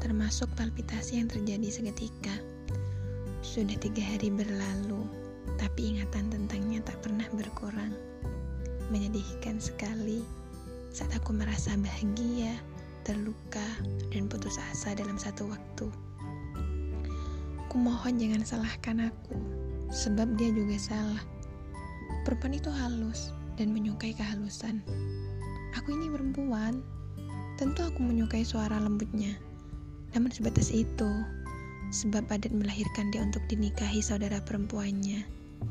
termasuk palpitasi yang terjadi seketika. Sudah tiga hari berlalu, tapi ingatan tentangnya tak pernah berkurang. Menyedihkan sekali saat aku merasa bahagia, terluka, dan putus asa dalam satu waktu. Kumohon jangan salahkan aku, sebab dia juga salah. Perempuan itu halus dan menyukai kehalusan. Aku ini perempuan, tentu aku menyukai suara lembutnya. Namun sebatas itu, sebab adat melahirkan dia untuk dinikahi saudara perempuannya.